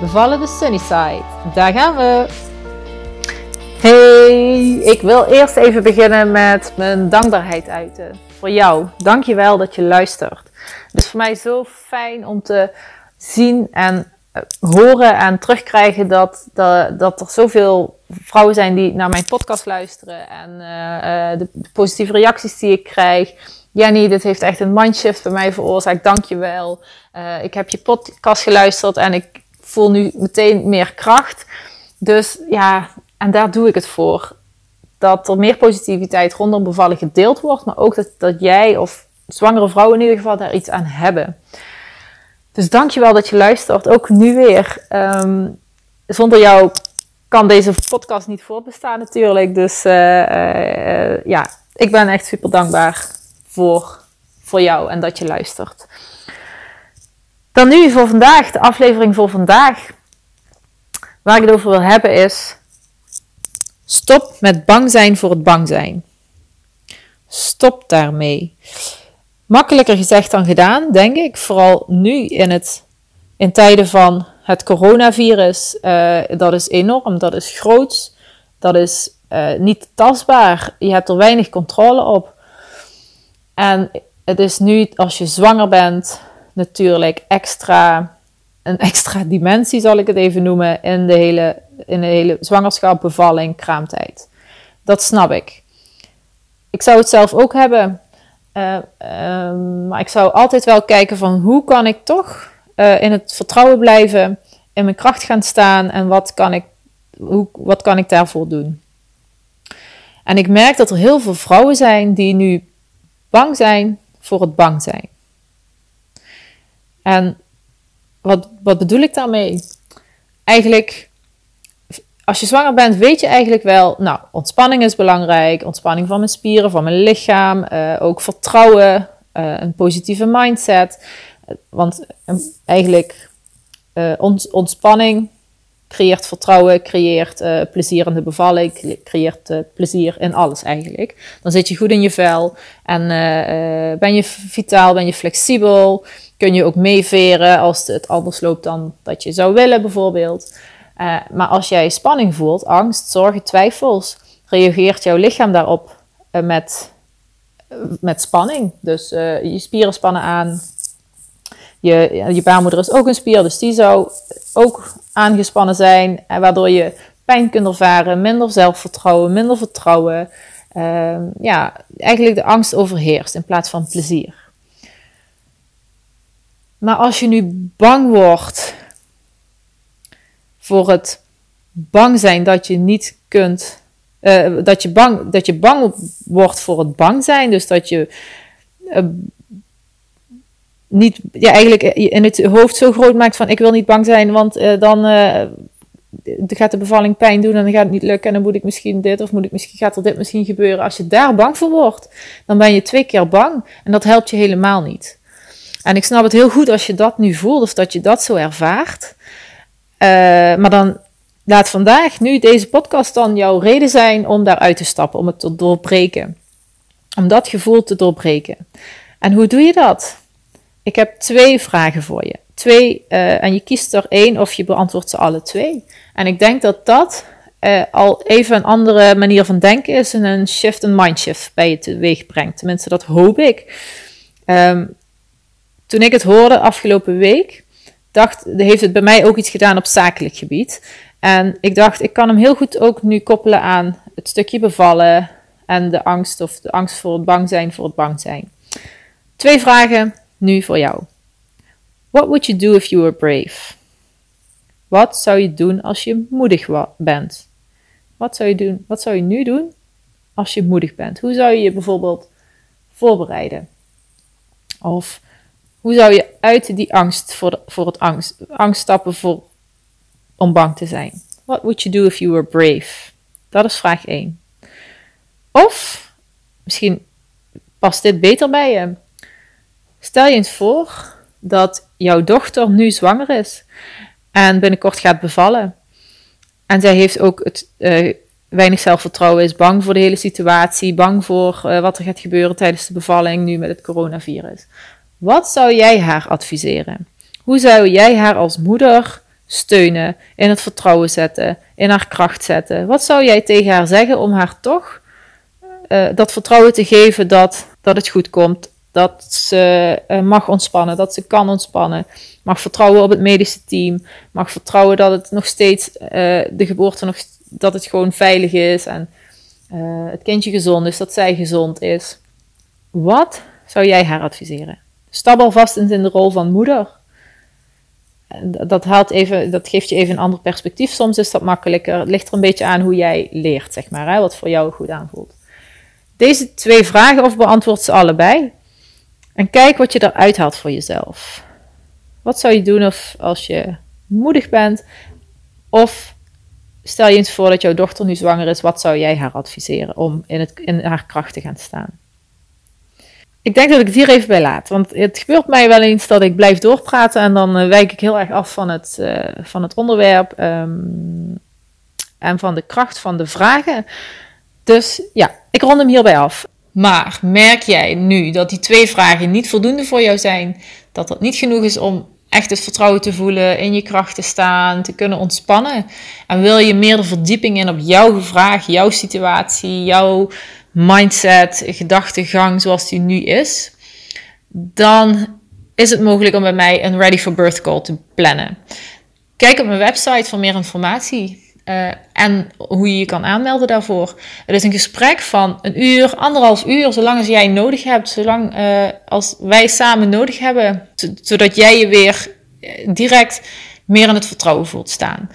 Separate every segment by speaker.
Speaker 1: Bevallen de Sunnyside. Daar gaan we. Hey, ik wil eerst even beginnen met mijn dankbaarheid uiten. Voor jou. Dank je wel dat je luistert. Het is voor mij zo fijn om te zien en eh, horen en terugkrijgen dat, dat, dat er zoveel vrouwen zijn die naar mijn podcast luisteren. En uh, de, de, positieve reacties die ik krijg. Jenny, dit heeft echt een mindshift bij mij veroorzaakt. Dank je wel. Ik heb je podcast geluisterd en ik voel nu meteen meer kracht. Dus ja, en daar doe ik het voor. Dat er meer positiviteit rondom bevallen gedeeld wordt, maar ook dat, dat jij of zwangere vrouwen in ieder geval daar iets aan hebben. Dus dankjewel dat je luistert, ook nu weer. Um, zonder jou kan deze podcast niet voortbestaan natuurlijk. Dus uh, uh, ja, ik ben echt super dankbaar voor, voor jou en dat je luistert. Dan nu voor vandaag, de aflevering voor vandaag. Waar ik het over wil hebben is. Stop met bang zijn voor het bang zijn. Stop daarmee. Makkelijker gezegd dan gedaan, denk ik. Vooral nu in, het, in tijden van het coronavirus. Uh, dat is enorm, dat is groot, dat is uh, niet tastbaar. Je hebt er weinig controle op. En het is nu, als je zwanger bent, natuurlijk extra, een extra dimensie, zal ik het even noemen, in de hele, in de hele zwangerschap, bevalling, kraamtijd. Dat snap ik. Ik zou het zelf ook hebben. Uh, uh, maar ik zou altijd wel kijken van hoe kan ik toch uh, in het vertrouwen blijven, in mijn kracht gaan staan en wat kan ik, hoe, wat kan ik daarvoor doen. En ik merk dat er heel veel vrouwen zijn die nu bang zijn voor het bang zijn. En wat, wat bedoel ik daarmee? Eigenlijk, als je zwanger bent, weet je eigenlijk wel, nou, ontspanning is belangrijk. Ontspanning van mijn spieren, van mijn lichaam. Uh, ook vertrouwen, uh, een positieve mindset. Want uh, eigenlijk, ontspanning creëert vertrouwen, creëert uh, plezier de bevalling, creëert plezier in alles eigenlijk. Dan zit je goed in je vel en ben je vitaal, ben je flexibel, kun je ook meeveren als het anders loopt dan dat je zou willen bijvoorbeeld. maar als jij spanning voelt, angst, zorgen, twijfels, reageert jouw lichaam daarop met, met spanning. Dus je spieren spannen aan, je, je baarmoeder is ook een spier, dus die zou ook aangespannen zijn, en waardoor je pijn kunt ervaren, minder zelfvertrouwen, minder vertrouwen. Uh, ja, eigenlijk de angst overheerst in plaats van plezier. Maar als je nu bang wordt voor het bang zijn dat je niet kunt, uh, dat, je bang, dat je bang wordt voor het bang zijn, dus dat je uh, niet, ja, eigenlijk in het hoofd zo groot maakt van ik wil niet bang zijn, want dan gaat de bevalling pijn doen en dan gaat het niet lukken en dan moet ik misschien dit of moet ik misschien, gaat er dit misschien gebeuren. Als je daar bang voor wordt, dan ben je twee keer bang en dat helpt je helemaal niet. En ik snap het heel goed als je dat nu voelt of dat je dat zo ervaart. Uh, maar dan laat vandaag, nu deze podcast dan jouw reden zijn om daaruit te stappen, om het te doorbreken. Om dat gevoel te doorbreken. En hoe doe je dat? Ik heb twee vragen voor je. Twee, uh, en je kiest er één of je beantwoordt ze alle twee. En ik denk dat dat uh, al even een andere manier van denken is en een shift, een mindshift bij je teweeg brengt. Tenminste, dat hoop ik. Um, toen ik het hoorde afgelopen week, dacht, heeft het bij mij ook iets gedaan op zakelijk gebied. En ik dacht, ik kan hem heel goed ook nu koppelen aan het stukje bevallen en de angst of de angst voor het bang zijn voor het bang zijn. Twee vragen nu voor jou. What would you do if you were brave? Wat zou je doen als je moedig bent? Wat zou je doen? Wat zou je nu doen als je moedig bent? Hoe zou je je bijvoorbeeld voorbereiden? Of hoe zou je uit die angst voor, voor het angst, angst stappen voor om bang te zijn? What would you do if you were brave? Dat is vraag 1. Of, misschien past dit beter bij je. Stel je eens voor dat jouw dochter nu zwanger is en binnenkort gaat bevallen. En zij heeft ook het uh, weinig zelfvertrouwen, is bang voor de hele situatie, bang voor uh, wat er gaat gebeuren tijdens de bevalling nu met het coronavirus. Wat zou jij haar adviseren? Hoe zou jij haar als moeder steunen, in het vertrouwen zetten, in haar kracht zetten? Wat zou jij tegen haar zeggen om haar toch uh, dat vertrouwen te geven dat, dat het goed komt, dat ze uh, mag ontspannen, dat ze kan ontspannen, mag vertrouwen op het medische team, mag vertrouwen dat het nog steeds uh, de geboorte nog dat het gewoon veilig is en het kindje gezond is, dat zij gezond is. Wat zou jij haar adviseren? Stap alvast in de rol van moeder dat, haalt even, dat geeft je even een ander perspectief. Soms is dat makkelijker. Het ligt er een beetje aan hoe jij leert, zeg maar, hè, wat voor jou goed aanvoelt. Deze twee vragen of beantwoord ze allebei. En kijk wat je eruit haalt voor jezelf. Wat zou je doen of, als je moedig bent? Of stel je eens voor dat jouw dochter nu zwanger is. Wat zou jij haar adviseren om in, het, in haar kracht te gaan staan? Ik denk dat ik het hier even bij laat. Want het gebeurt mij wel eens dat ik blijf doorpraten en dan uh, wijk ik heel erg af van het, uh, van het onderwerp um, en van de kracht van de vragen. Dus ja, ik rond hem hierbij af. Maar merk jij nu dat die twee vragen niet voldoende voor jou zijn? Dat dat niet genoeg is om echt het vertrouwen te voelen, in je kracht te staan, te kunnen ontspannen? En wil je meer verdieping in op jouw vraag, jouw situatie, jouw mindset, gedachtegang zoals die nu is, dan is het mogelijk om bij mij een Ready for Birth call te plannen. Kijk op mijn website voor meer informatie. Uh, en hoe je je kan aanmelden daarvoor. Het is een gesprek van een uur, anderhalf uur, zolang als jij nodig hebt, zolang uh, als wij samen nodig hebben, zodat jij je weer eh, direct meer in het vertrouwen voelt staan.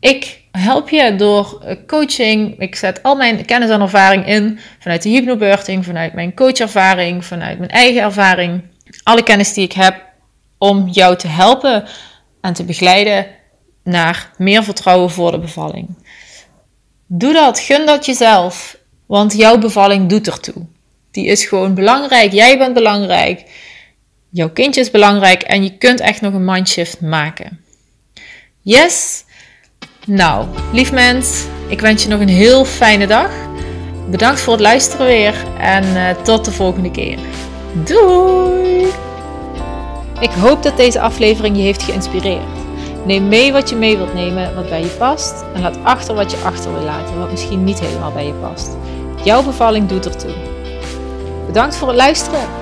Speaker 1: Ik help je door eh, coaching. Ik zet al mijn kennis en ervaring in vanuit de hypnobirthing, vanuit mijn coachervaring, vanuit mijn eigen ervaring. Alle kennis die ik heb om jou te helpen en te begeleiden naar meer vertrouwen voor de bevalling. Doe dat, gun dat jezelf, want jouw bevalling doet ertoe. Die is gewoon belangrijk. Jij bent belangrijk. Jouw kindje is belangrijk en je kunt echt nog een mindshift maken. Yes, nou, lief mens, ik wens je nog een heel fijne dag. Bedankt voor het luisteren weer en uh, tot de volgende keer. Doei! Ik hoop dat deze aflevering je heeft geïnspireerd. Neem mee wat je mee wilt nemen, wat bij je past. En laat achter wat je achter wil laten, wat misschien niet helemaal bij je past. Jouw bevalling doet ertoe. Bedankt voor het luisteren.